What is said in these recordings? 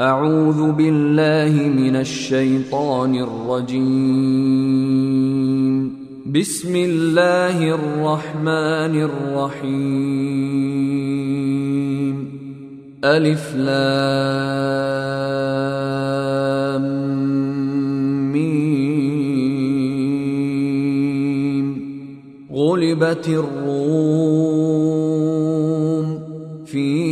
أعوذ بالله من الشيطان الرجيم. بسم الله الرحمن الرحيم. ألف لام ميم. غلبت الروم في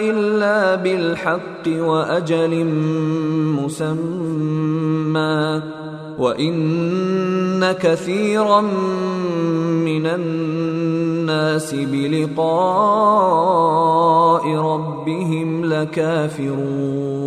إلا بالحق وأجل مسمى وإن كثيرا من الناس بلقاء ربهم لكافرون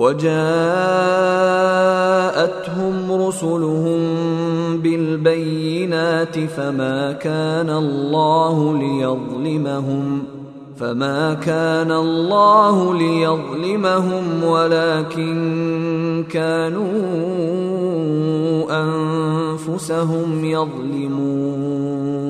وجاءتهم رسلهم بالبينات فما كان الله ليظلمهم فما كان الله ليظلمهم ولكن كانوا أنفسهم يظلمون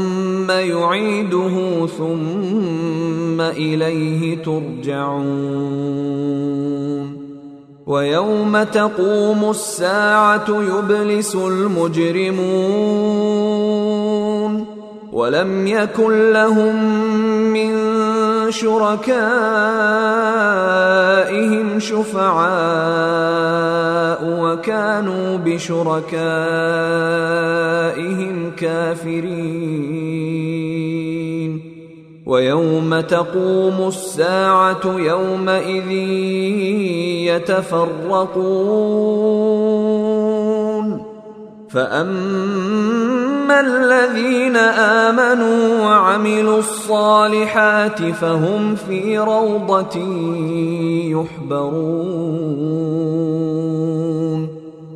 ثم يعيده ثم اليه ترجعون ويوم تقوم الساعة يبلس المجرمون ولم يكن لهم من شركائهم شفعاء وكانوا بشركائهم كافرين. ويوم تقوم الساعة يومئذ يتفرقون. فاما الذين امنوا وعملوا الصالحات فهم في روضه يحبرون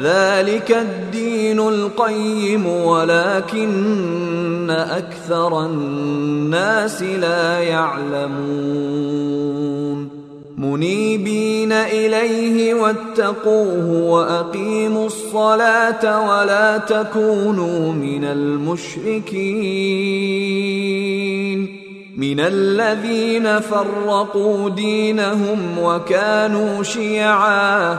ذلك الدين القيم ولكن أكثر الناس لا يعلمون. منيبين إليه واتقوه وأقيموا الصلاة ولا تكونوا من المشركين. من الذين فرقوا دينهم وكانوا شيعا.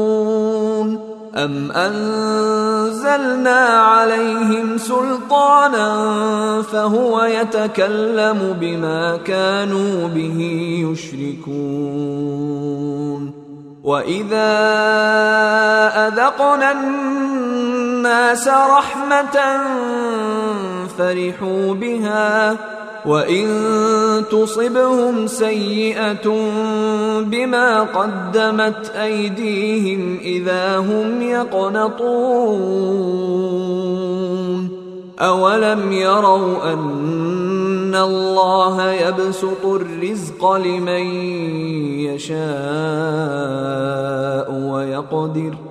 ام انزلنا عليهم سلطانا فهو يتكلم بما كانوا به يشركون واذا اذقنا الناس رحمه فرحوا بها وان تصبهم سيئه بما قدمت ايديهم اذا هم يقنطون اولم يروا ان الله يبسط الرزق لمن يشاء ويقدر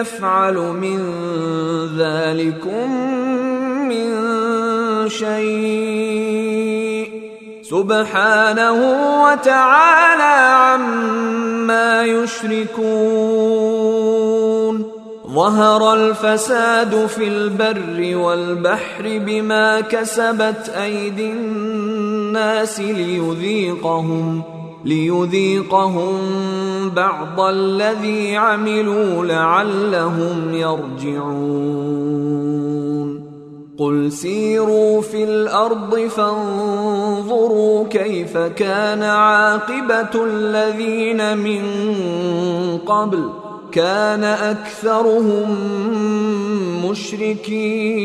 يفعل من ذلكم من شيء. سبحانه وتعالى عما يشركون. ظهر الفساد في البر والبحر بما كسبت أيدي الناس ليذيقهم. ليذيقهم بعض الذي عملوا لعلهم يرجعون. قل سيروا في الأرض فانظروا كيف كان عاقبة الذين من قبل. كان أكثرهم مشركين.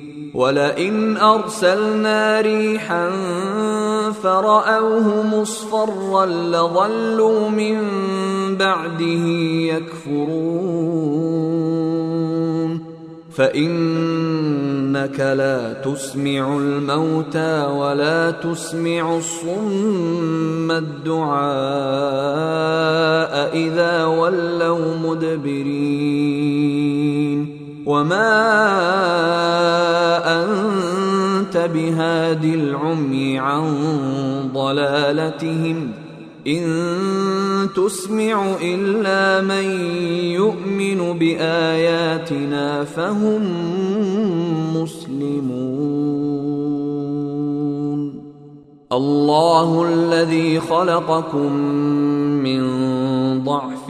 ولئن أرسلنا ريحا فرأوه مصفرا لظلوا من بعده يكفرون. فإنك لا تسمع الموتى ولا تسمع الصم الدعاء إذا ولوا مدبرين. وما انت بهاد العمي عن ضلالتهم ان تسمع الا من يؤمن باياتنا فهم مسلمون الله الذي خلقكم من ضعف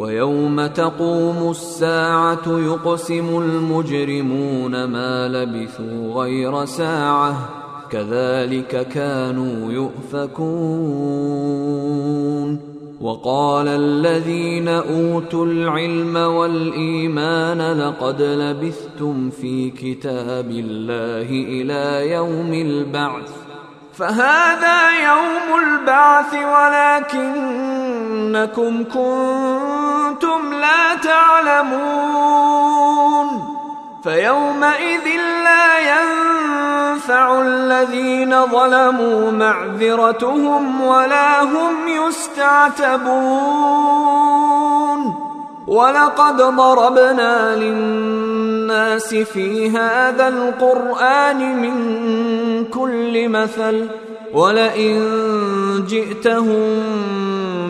ويوم تقوم الساعة يقسم المجرمون ما لبثوا غير ساعة كذلك كانوا يؤفكون. وقال الذين أوتوا العلم والإيمان لقد لبثتم في كتاب الله إلى يوم البعث. فهذا يوم البعث ولكنكم كنتم لا تعلمون فيومئذ لا ينفع الذين ظلموا معذرتهم ولا هم يستعتبون ولقد ضربنا للناس في هذا القرآن من كل مثل ولئن جئتهم